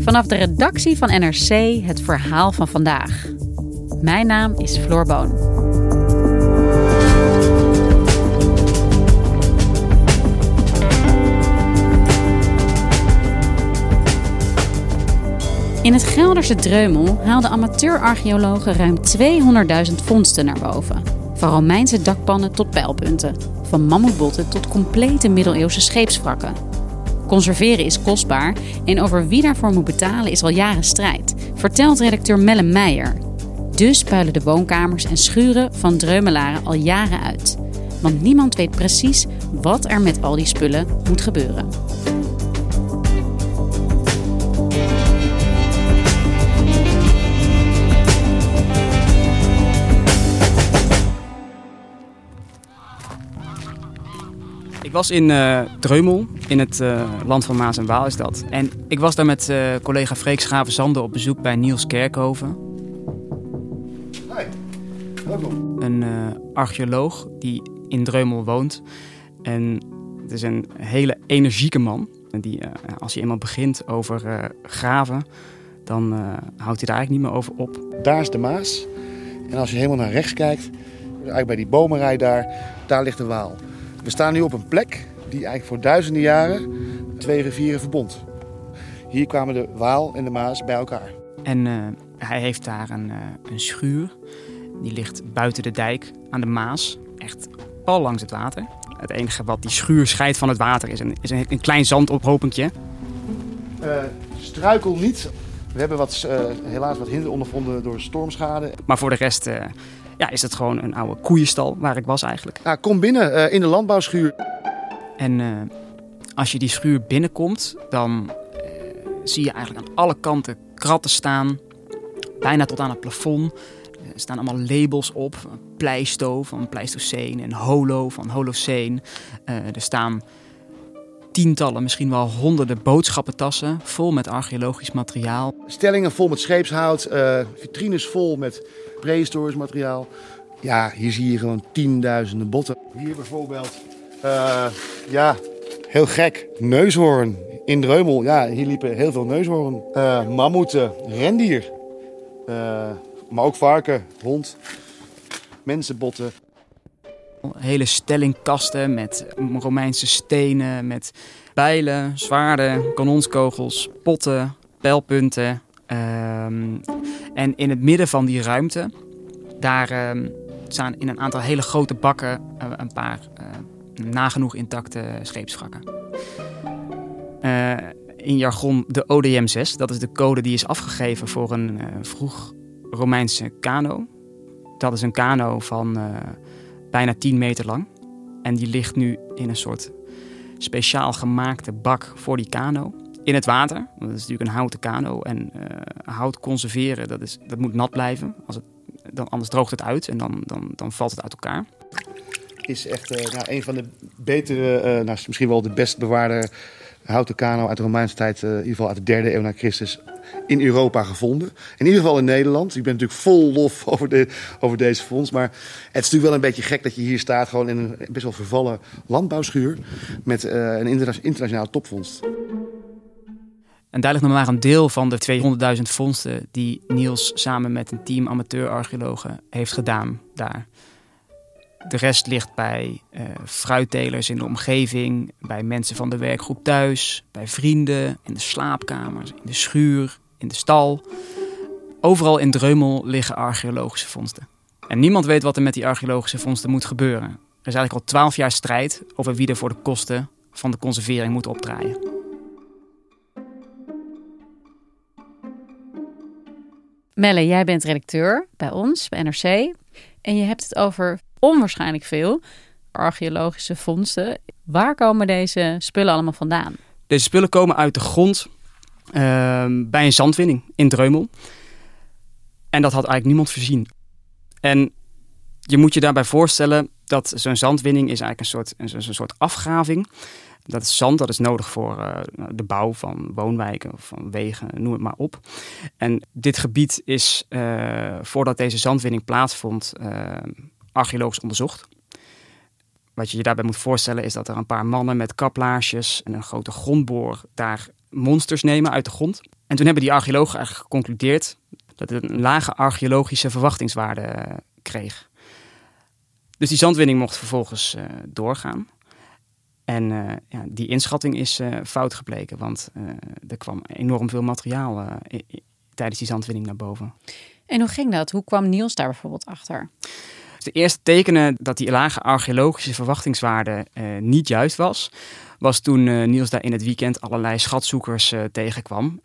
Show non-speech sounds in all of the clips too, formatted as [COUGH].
Vanaf de redactie van NRC het verhaal van vandaag. Mijn naam is Floor Boon. In het Gelderse Dreumel haalden amateurarcheologen ruim 200.000 vondsten naar boven. Van Romeinse dakpannen tot pijlpunten. Van mammoetbotten tot complete middeleeuwse scheepswrakken. Conserveren is kostbaar en over wie daarvoor moet betalen is al jaren strijd, vertelt redacteur Melle Meijer. Dus puilen de woonkamers en schuren van Dreumelaren al jaren uit. Want niemand weet precies wat er met al die spullen moet gebeuren. Ik was in uh, Dreumel, in het uh, land van Maas en Waal is dat. En ik was daar met uh, collega Freek Schaven-Zande op bezoek bij Niels Kerkhoven. Hi, welkom. Een archeoloog die in Dreumel woont. En het is een hele energieke man. En die, als je eenmaal begint over graven, dan houdt hij daar eigenlijk niet meer over op. Daar is de Maas. En als je helemaal naar rechts kijkt, eigenlijk bij die bomenrij daar, daar ligt de Waal. We staan nu op een plek die eigenlijk voor duizenden jaren twee rivieren verbond. Hier kwamen de Waal en de Maas bij elkaar. En uh, hij heeft daar een, uh, een, schuur. Die ligt buiten de dijk aan de Maas. Echt pal langs het water. Het enige wat die schuur scheidt van het water is een, is een, een klein zandophopentje. Uh, struikel niet. We hebben wat, helaas wat hinder ondervonden door stormschade. Maar voor de rest ja, is het gewoon een oude koeienstal waar ik was eigenlijk. Ja, kom binnen uh, in de landbouwschuur. En uh, als je die schuur binnenkomt, dan uh, zie je eigenlijk aan alle kanten kratten staan. Bijna tot aan het plafond. Er staan allemaal labels op. Pleisto van Pleistocene en Holo van Holocene. er staan tientallen, misschien wel honderden boodschappentassen vol met archeologisch materiaal. Stellingen vol met scheepshout, vitrines vol met prehistorisch materiaal. Ja, hier zie je gewoon tienduizenden botten. Hier bijvoorbeeld, uh, ja, heel gek, neushoorn in Dreumel. Ja, hier liepen heel veel neushoorn. Uh, mammoeten, rendier, uh, maar ook varken, hond, mensenbotten. Hele stelling kasten met Romeinse stenen, met bijlen, zwaarden, kanonskogels, potten, pijlpunten, Um, en in het midden van die ruimte, daar um, staan in een aantal hele grote bakken uh, een paar uh, nagenoeg intacte scheepswrakken. Uh, in jargon de ODM6, dat is de code die is afgegeven voor een vroeg Romeinse kano. Dat is een kano van bijna 10 meter lang. En die ligt nu in een soort speciaal gemaakte bak voor die kano in het water. Dat is natuurlijk een houten kano. En uh, hout conserveren, dat, is, dat moet nat blijven. Als het, dan, anders droogt het uit en dan, dan, dan valt het uit elkaar. Is echt uh, nou, een van de betere, uh, nou, misschien wel de best bewaarde houten kano uit de Romeinse tijd. in ieder geval uit de derde eeuw na Christus. In Europa gevonden. In ieder geval in Nederland. Ik ben natuurlijk vol lof [LAUGHS] over, de, over deze fonds. Maar het is natuurlijk wel een beetje gek dat je hier staat. Gewoon in een best wel vervallen landbouwschuur. Met een internationale topvondst. En daar ligt nog maar een deel van de 200.000 vondsten die Niels samen met een team amateurarcheologen heeft gedaan daar. De rest ligt bij uh, fruittelers in de omgeving, bij mensen van de werkgroep thuis, bij vrienden, in de slaapkamers, in de schuur, in de stal. Overal in Dreumel liggen archeologische vondsten. En niemand weet wat er met die archeologische vondsten moet gebeuren. Er is eigenlijk al twaalf jaar strijd over wie er voor de kosten van de conservering moet opdraaien. Melle, jij bent redacteur bij ons, bij NRC. En je hebt het over onwaarschijnlijk veel. archeologische vondsten. Waar komen deze spullen allemaal vandaan? Deze spullen komen uit de grond ehm, bij een zandwinning in Dreumel. En dat had eigenlijk niemand voorzien. En je moet je daarbij voorstellen dat zo'n zandwinning is eigenlijk een soort, een, soort afgraving. Dat is zand, dat is nodig voor uh, de bouw van woonwijken of van wegen, noem het maar op. En dit gebied is, uh, voordat deze zandwinning plaatsvond, uh, archeologisch onderzocht. Wat je je daarbij moet voorstellen is dat er een paar mannen met kaplaarsjes en een grote grondboor daar monsters nemen uit de grond. En toen hebben die archeologen eigenlijk geconcludeerd dat het een lage archeologische verwachtingswaarde kreeg. Dus die zandwinning mocht vervolgens doorgaan. En uh, ja, die inschatting is uh, fout gebleken, want er kwam enorm veel materiaal tijdens die zandwinning naar boven. En hoe ging dat? Hoe kwam Niels daar bijvoorbeeld achter? de eerste tekenen dat die lage archeologische verwachtingswaarde niet juist was, was toen Niels daar in het weekend allerlei schatzoekers tegenkwam.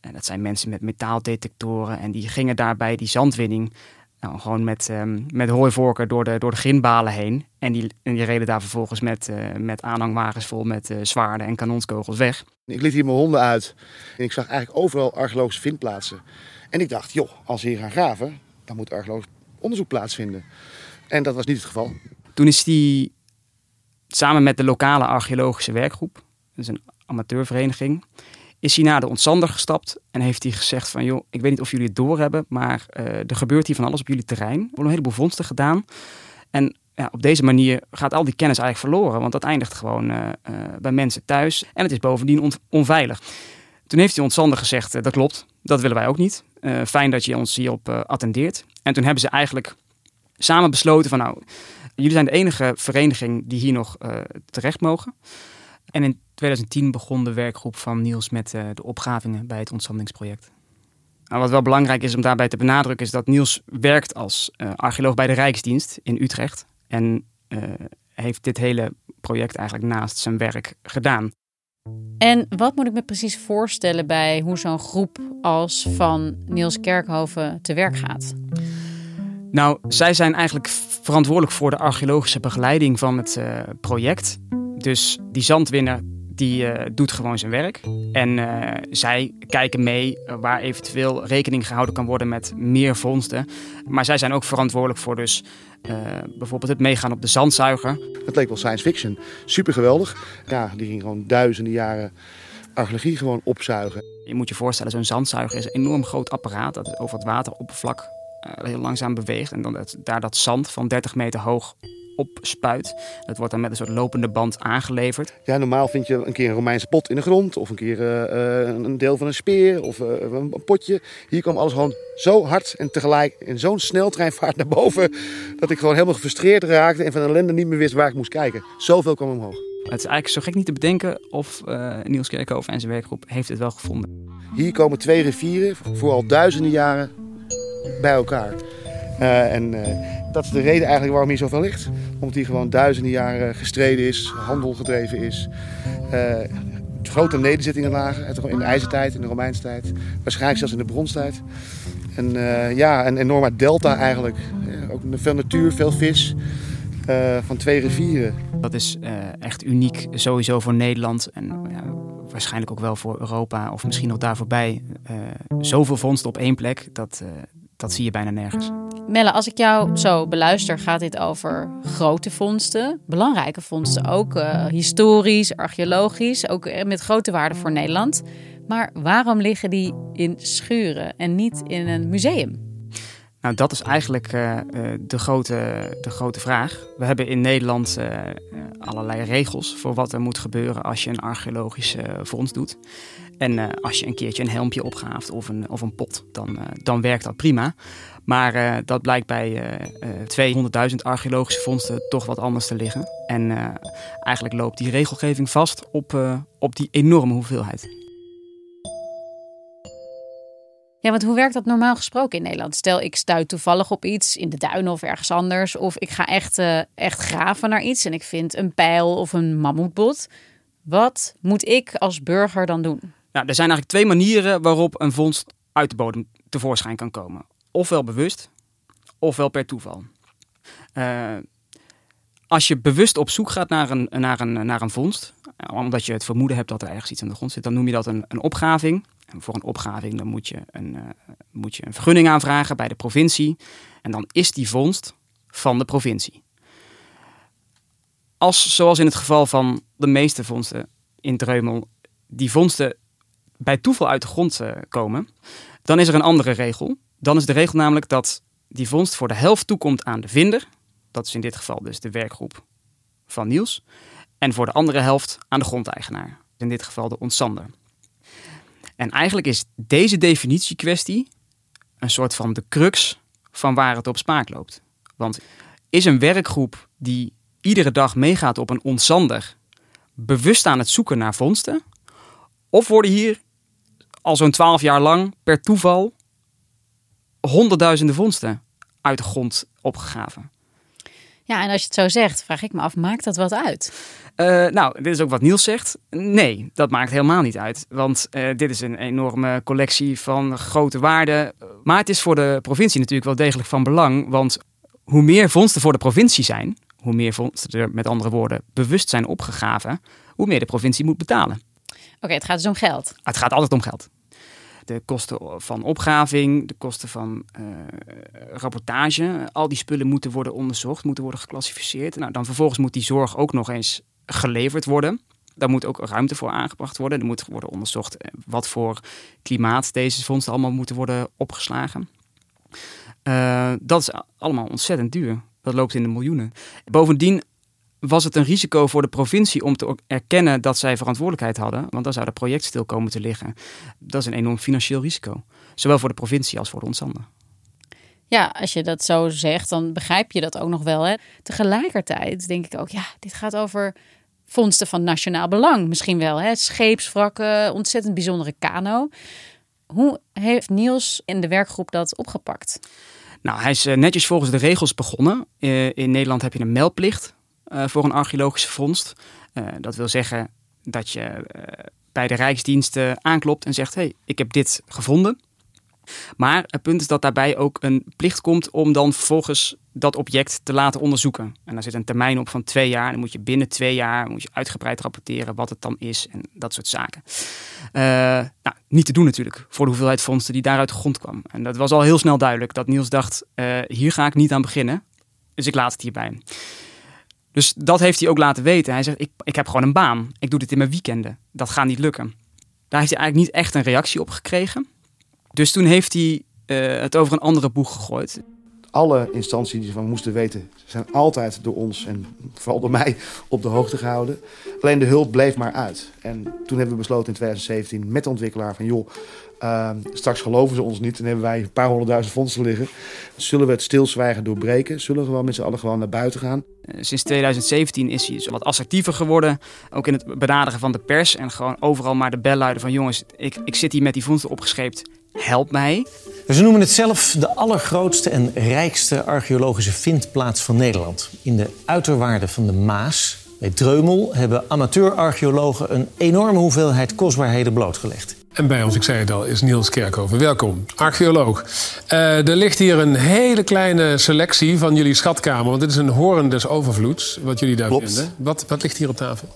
En dat zijn mensen met metaaldetectoren en die gingen daarbij die zandwinning nou, gewoon met, um, met hooivorken door de, door de grindbalen heen. En die, en die reden daar vervolgens met, uh, met aanhangwagens vol met uh, zwaarden en kanonskogels weg. Ik liet hier mijn honden uit en ik zag eigenlijk overal archeologische vindplaatsen. En ik dacht, joh, als ze hier gaan graven, dan moet archeologisch onderzoek plaatsvinden. En dat was niet het geval. Toen is hij samen met de lokale archeologische werkgroep, dat is een amateurvereniging, is hij naar de ontzander gestapt en heeft hij gezegd van... joh, ik weet niet of jullie het doorhebben, maar uh, er gebeurt hier van alles op jullie terrein. Er worden een heleboel vondsten gedaan. En ja, op deze manier gaat al die kennis eigenlijk verloren, want dat eindigt gewoon uh, uh, bij mensen thuis. En het is bovendien on onveilig. Toen heeft die ontzander gezegd, dat klopt, dat willen wij ook niet. fijn dat je ons hierop attendeert. En toen hebben ze eigenlijk samen besloten van nou, jullie zijn de enige vereniging die hier nog terecht mogen. En in 2010 begon de werkgroep van Niels met uh, de opgravingen bij het ontzandingsproject. Nou, wat wel belangrijk is om daarbij te benadrukken is dat Niels werkt als uh, archeoloog bij de Rijksdienst in Utrecht. En uh, heeft dit hele project eigenlijk naast zijn werk gedaan. En wat moet ik me precies voorstellen bij hoe zo'n groep als van Niels Kerkhoven te werk gaat? Nou, zij zijn eigenlijk verantwoordelijk voor de archeologische begeleiding van het project. Dus die zandwinner die uh, doet gewoon zijn werk. En uh, zij kijken mee waar eventueel rekening gehouden kan worden met meer vondsten. Maar zij zijn ook verantwoordelijk voor dus uh, bijvoorbeeld het meegaan op de zandzuiger. Het leek wel science fiction. Super geweldig. Ja, die ging gewoon duizenden jaren archeologie gewoon opzuigen. Je moet je voorstellen, zo'n zandzuiger is een enorm groot apparaat dat over het wateroppervlak heel langzaam beweegt. En dan dat, daar dat zand van 30 meter hoog opspuit. Dat wordt dan met een soort lopende band aangeleverd. Ja, normaal vind je een keer een Romeinse pot in de grond. Of een keer uh, een deel van een speer of uh, een potje. Hier kwam alles gewoon zo hard en tegelijk in zo'n sneltreinvaart naar boven. Dat ik gewoon helemaal gefrustreerd raakte en van ellende niet meer wist waar ik moest kijken. Zoveel kwam omhoog. Het is eigenlijk zo gek niet te bedenken of uh, Niels Kerkhoven en zijn werkgroep heeft het wel gevonden. Hier komen twee rivieren voor al duizenden jaren bij elkaar. Uh, en uh, dat is de reden eigenlijk waarom hier zoveel ligt. Omdat hier gewoon duizenden jaren gestreden is, handel gedreven is. Uh, grote nederzittingen lagen in de ijzertijd, in de Romeinse tijd. Waarschijnlijk zelfs in de bronstijd. En ja, een enorme delta eigenlijk. ook veel natuur, veel vis. van twee rivieren. Dat is echt uniek sowieso voor Nederland. En ja, waarschijnlijk ook wel voor Europa of misschien nog daar voorbij. zoveel vondsten op één plek, dat, dat zie je bijna nergens. Melle, als ik jou zo beluister, gaat dit over grote vondsten, belangrijke vondsten, ook uh, historisch, archeologisch, ook eh, met grote waarde voor Nederland. Maar waarom liggen die in schuren en niet in een museum? Nou, dat is eigenlijk uh, de, grote, de grote vraag. We hebben in Nederland allerlei regels voor wat er moet gebeuren als je een archeologische vondst doet. En als je een keertje een helmpje opgaaft of een, of een pot, dan, dan werkt dat prima. Maar uh, dat blijkt bij uh, uh, 200.000 archeologische vondsten toch wat anders te liggen. En eigenlijk loopt die regelgeving vast op, op die enorme hoeveelheid. Ja, want hoe werkt dat normaal gesproken in Nederland? Stel, ik stuit toevallig op iets in de duinen of ergens anders. Of ik ga echt, echt graven naar iets en ik vind een pijl of een mammoetbot. Wat moet ik als burger dan doen? Nou, er zijn eigenlijk twee manieren waarop een vondst uit de bodem tevoorschijn kan komen ofwel bewust, ofwel per toeval. Uh, als je bewust op zoek gaat naar een, naar een, naar een vondst, omdat je het vermoeden hebt dat er ergens iets aan de grond zit, dan noem je dat een, een opgraving. En voor een opgraving dan moet je een, uh, moet je een vergunning aanvragen bij de provincie. En dan is die vondst van de provincie. Als, zoals in het geval van de meeste vondsten in Dreumel, die vondsten bij toeval uit de grond uh, komen, dan is er een andere regel. Dan is de regel namelijk dat die vondst voor de helft toekomt aan de vinder. Dat is in dit geval dus de werkgroep van Niels. En voor de andere helft aan de grondeigenaar. In dit geval de ontzander. En eigenlijk is deze definitiekwestie een soort van de crux van waar het op spaak loopt. Want is een werkgroep die iedere dag meegaat op een ontzander bewust aan het zoeken naar vondsten? Of worden hier al zo'n twaalf jaar lang per toeval honderdduizenden vondsten uit de grond opgegraven? Ja, en als je het zo zegt, vraag ik me af, maakt dat wat uit? Uh, nou, dit is ook wat Niels zegt. Nee, dat maakt helemaal niet uit. Want uh, dit is een enorme collectie van grote waarden. Maar het is voor de provincie natuurlijk wel degelijk van belang. Want hoe meer vondsten voor de provincie zijn, hoe meer vondsten er met andere woorden bewust zijn opgegraven, hoe meer de provincie moet betalen. Oké, het gaat dus om geld. Het gaat altijd om geld de kosten van opgraving, de kosten van uh, rapportage. Al die spullen moeten worden onderzocht, moeten worden geclassificeerd. Nou, dan vervolgens moet die zorg ook nog eens geleverd worden. Daar moet ook ruimte voor aangebracht worden. Er moet worden onderzocht eh, wat voor klimaat deze vondsten allemaal moeten worden opgeslagen. Uh, dat is allemaal ontzettend duur. Dat loopt in de miljoenen. Bovendien was het een risico voor de provincie om te erkennen dat zij verantwoordelijkheid hadden. Want dan zou het project stil komen te liggen. Dat is een enorm financieel risico. Zowel voor de provincie als voor de ontzander. Ja, als je dat zo zegt, dan begrijp je dat ook nog wel. Hè? Tegelijkertijd denk ik ook, ja, dit gaat over vondsten van nationaal belang. Misschien wel, hè? scheepswrakken, ontzettend bijzondere kano. Hoe heeft Niels in de werkgroep dat opgepakt? Nou, hij is eh, netjes volgens de regels begonnen. Eh, in Nederland heb je een meldplicht voor een archeologische vondst. Uh, dat wil zeggen dat je uh, bij de Rijksdiensten aanklopt en zegt: hey, ik heb dit gevonden. Maar het punt is dat daarbij ook een plicht komt om dan vervolgens dat object te laten onderzoeken. En daar zit een termijn op van twee jaar. Dan moet je binnen twee jaar moet je uitgebreid rapporteren wat het dan is en dat soort zaken. Nou, niet te doen natuurlijk voor de hoeveelheid vondsten die daar uit de grond kwam. En dat was al heel snel duidelijk dat Niels dacht, hier ga ik niet aan beginnen. Dus ik laat het hierbij. Dus dat heeft hij ook laten weten. Hij zegt, ik, ik heb gewoon een baan. Ik doe dit in mijn weekenden. Dat gaat niet lukken. Daar heeft hij eigenlijk niet echt een reactie op gekregen. Dus toen heeft hij uh, het over een andere boeg gegooid. Alle instanties die van moesten weten, zijn altijd door ons en vooral door mij op de hoogte gehouden. Alleen de hulp bleef maar uit. En toen hebben we besloten in 2017 met de ontwikkelaar van joh, uh, straks geloven ze ons niet en hebben wij een paar honderdduizend fondsen liggen. Zullen we het stilzwijgen doorbreken? Zullen we gewoon met z'n allen gewoon naar buiten gaan? Sinds 2017 is hij wat assertiever geworden. Ook in het benaderen van de pers. En gewoon overal maar de bel luiden van... jongens, ik, ik zit hier met die vondsten opgescheept. Help mij. Ze noemen het zelf de allergrootste en rijkste archeologische vindplaats van Nederland. In de uiterwaarden van de Maas, bij Dreumel... hebben amateur-archeologen een enorme hoeveelheid kostbaarheden blootgelegd. En bij ons, ik zei het al, is Niels Kerkhoven. Welkom, archeoloog. Uh, er ligt hier een hele kleine selectie van jullie schatkamer. Want dit is een horen des overvloeds, wat jullie daar Klopt. vinden. Wat, wat ligt hier op tafel?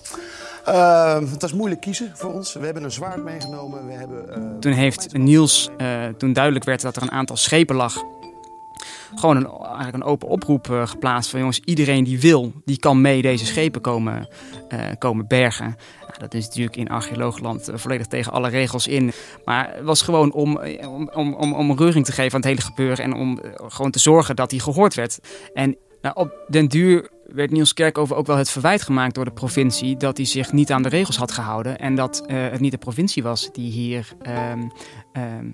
Uh, het was moeilijk kiezen voor ons. We hebben een zwaard meegenomen. We hebben, uh, toen heeft Niels, toen duidelijk werd dat er een aantal schepen lag... gewoon een, eigenlijk een open oproep geplaatst van... jongens, iedereen die wil, die kan mee deze schepen komen, komen bergen. Dat is natuurlijk in archeoloogland volledig tegen alle regels in. Maar het was gewoon om, om, om, om een reuring te geven aan het hele gebeuren. En om gewoon te zorgen dat hij gehoord werd. En nou, op den duur werd Niels Kerkhoven ook wel het verwijt gemaakt door de provincie dat hij zich niet aan de regels had gehouden. En dat uh, het niet de provincie was die hier um,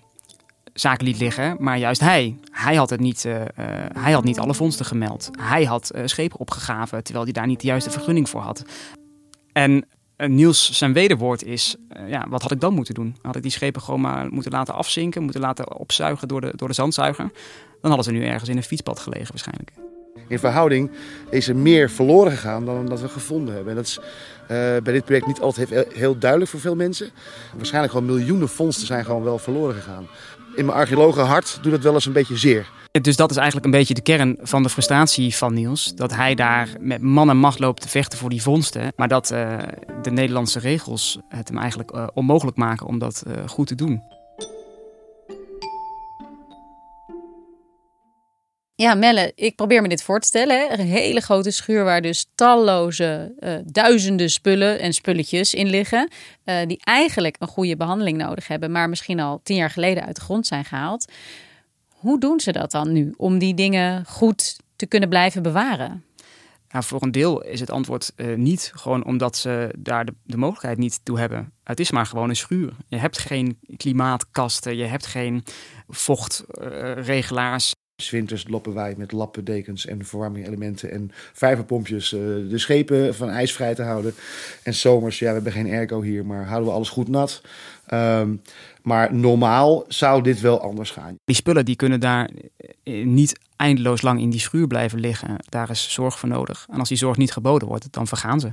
zaken liet liggen, maar juist hij. Hij had, het niet, uh, uh, hij had niet alle vondsten gemeld. Hij had schepen opgegraven, terwijl hij daar niet de juiste vergunning voor had. En Niels zijn wederwoord is, ja, wat had ik dan moeten doen? Had ik die schepen gewoon maar moeten laten afzinken, moeten laten opzuigen door de, door de zandzuiger? Dan hadden ze nu ergens in een fietspad gelegen waarschijnlijk. In verhouding is er meer verloren gegaan dan dat we gevonden hebben. En dat is uh, bij dit project niet altijd heel, duidelijk voor veel mensen. Waarschijnlijk gewoon miljoenen vondsten zijn gewoon wel verloren gegaan. In mijn archeologenhart doet het wel eens een beetje zeer. Dus dat is eigenlijk een beetje de kern van de frustratie van Niels. Dat hij daar met man en macht loopt te vechten voor die vondsten. Maar dat uh, de Nederlandse regels het hem eigenlijk uh, onmogelijk maken om dat goed te doen. Ja, Melle, ik probeer me dit voor te stellen. Hè. Een hele grote schuur waar dus talloze uh, duizenden spullen en spulletjes in liggen. Uh, die eigenlijk een goede behandeling nodig hebben, maar misschien al tien jaar geleden uit de grond zijn gehaald. Hoe doen ze dat dan nu om die dingen goed te kunnen blijven bewaren? Nou, voor een deel is het antwoord uh, niet gewoon omdat ze daar de, de, mogelijkheid niet toe hebben. Het is maar gewoon een schuur. Je hebt geen klimaatkasten, je hebt geen vochtregelaars. Winters loppen wij met lappendekens en verwarmingelementen en vijverpompjes uh, de schepen van ijs vrij te houden. En zomers, ja, we hebben geen airco hier, maar houden we alles goed nat. Um, maar normaal zou dit wel anders gaan. Die spullen die kunnen daar niet eindeloos lang in die schuur blijven liggen. Daar is zorg voor nodig. En als die zorg niet geboden wordt, dan vergaan ze.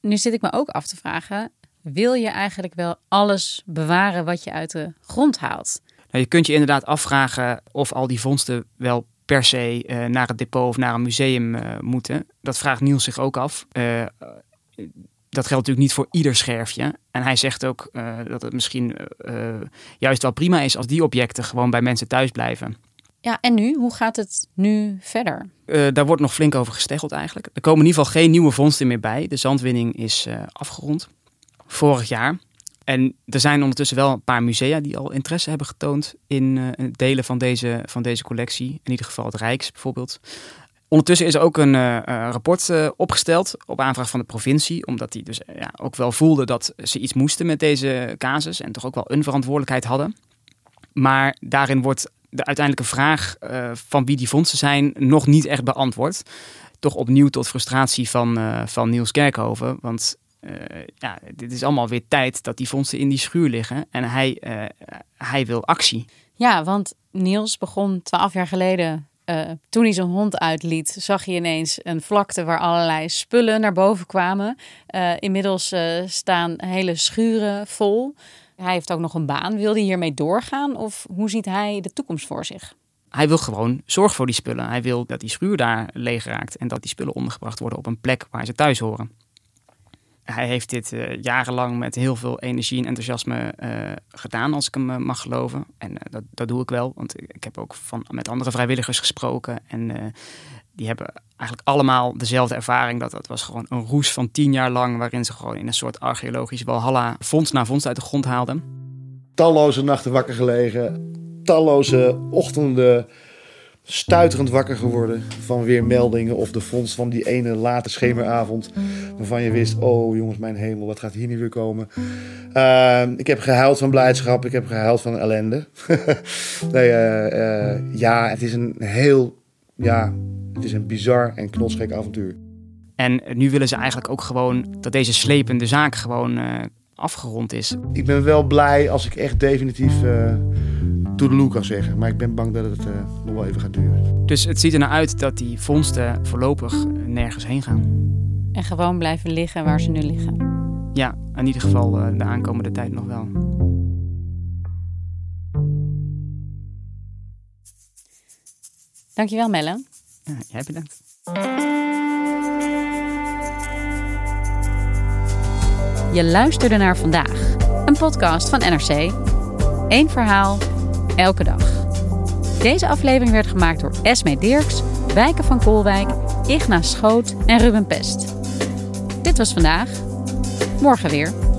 Nu zit ik me ook af te vragen: wil je eigenlijk wel alles bewaren wat je uit de grond haalt? Nou, je kunt je inderdaad afvragen of al die vondsten wel per se uh, naar het depot of naar een museum uh, moeten. Dat vraagt Niels zich ook af. Uh, dat geldt natuurlijk niet voor ieder scherfje. En hij zegt ook dat het misschien juist wel prima is als die objecten gewoon bij mensen thuis blijven. Ja, en nu? Hoe gaat het nu verder? daar wordt nog flink over gesteggeld eigenlijk. Er komen in ieder geval geen nieuwe vondsten meer bij. De zandwinning is afgerond vorig jaar. En er zijn ondertussen wel een paar musea die al interesse hebben getoond in uh, delen van deze, van deze collectie. In ieder geval het Rijks bijvoorbeeld. Ondertussen is er ook een uh, rapport uh, opgesteld op aanvraag van de provincie. Omdat die dus ja, ook wel voelde dat ze iets moesten met deze casus. En toch ook wel een verantwoordelijkheid hadden. Maar daarin wordt de uiteindelijke vraag van wie die fondsen zijn nog niet echt beantwoord. Toch opnieuw tot frustratie van, van Niels Kerkhoven. Want uh, ja, dit is allemaal weer tijd dat die fondsen in die schuur liggen. En hij, uh, hij wil actie. Ja, want Niels begon twaalf jaar geleden. Uh, toen hij zijn hond uitliet, zag je ineens een vlakte waar allerlei spullen naar boven kwamen. inmiddels staan hele schuren vol. Hij heeft ook nog een baan. Wil hij hiermee doorgaan? Of hoe ziet hij de toekomst voor zich? Hij wil gewoon zorg voor die spullen. Hij wil dat die schuur daar leeg raakt en dat die spullen ondergebracht worden op een plek waar ze thuis horen hij heeft dit uh, jarenlang met heel veel energie en enthousiasme uh, gedaan, als ik hem uh, mag geloven. En dat, dat doe ik wel, want ik heb ook van, met andere vrijwilligers gesproken. En die hebben eigenlijk allemaal dezelfde ervaring. Dat dat was gewoon een roes van tien jaar lang, waarin ze gewoon in een soort archeologisch walhalla vondst na vondst uit de grond haalden. Talloze nachten wakker gelegen, talloze ochtenden stuiterend wakker geworden van weer meldingen of de vondst van die ene late schemeravond. Waarvan je wist, oh jongens, mijn hemel, wat gaat hier nu weer komen? Uh, ik heb gehuild van blijdschap, ik heb gehuild van ellende. [LAUGHS] nee, uh, uh, ja, het is een heel, ja, het is een bizar en knotsgek avontuur. En nu willen ze eigenlijk ook gewoon dat deze slepende zaak gewoon afgerond is. Ik ben wel blij als ik echt definitief toedeloe kan zeggen. Maar ik ben bang dat het uh, nog wel even gaat duren. Dus het ziet er naar uit dat die vondsten voorlopig nergens heen gaan. En gewoon blijven liggen waar ze nu liggen. Ja, in ieder geval uh, de aankomende tijd nog wel. Dankjewel Melle. Ja, jij bedankt. Je luisterde naar vandaag, een podcast van NRC. Eén verhaal, elke dag. Deze aflevering werd gemaakt door Esme Dirks, Wijken van Koolwijk, Igna Schoot en Ruben Pest. Dit was vandaag. Morgen weer.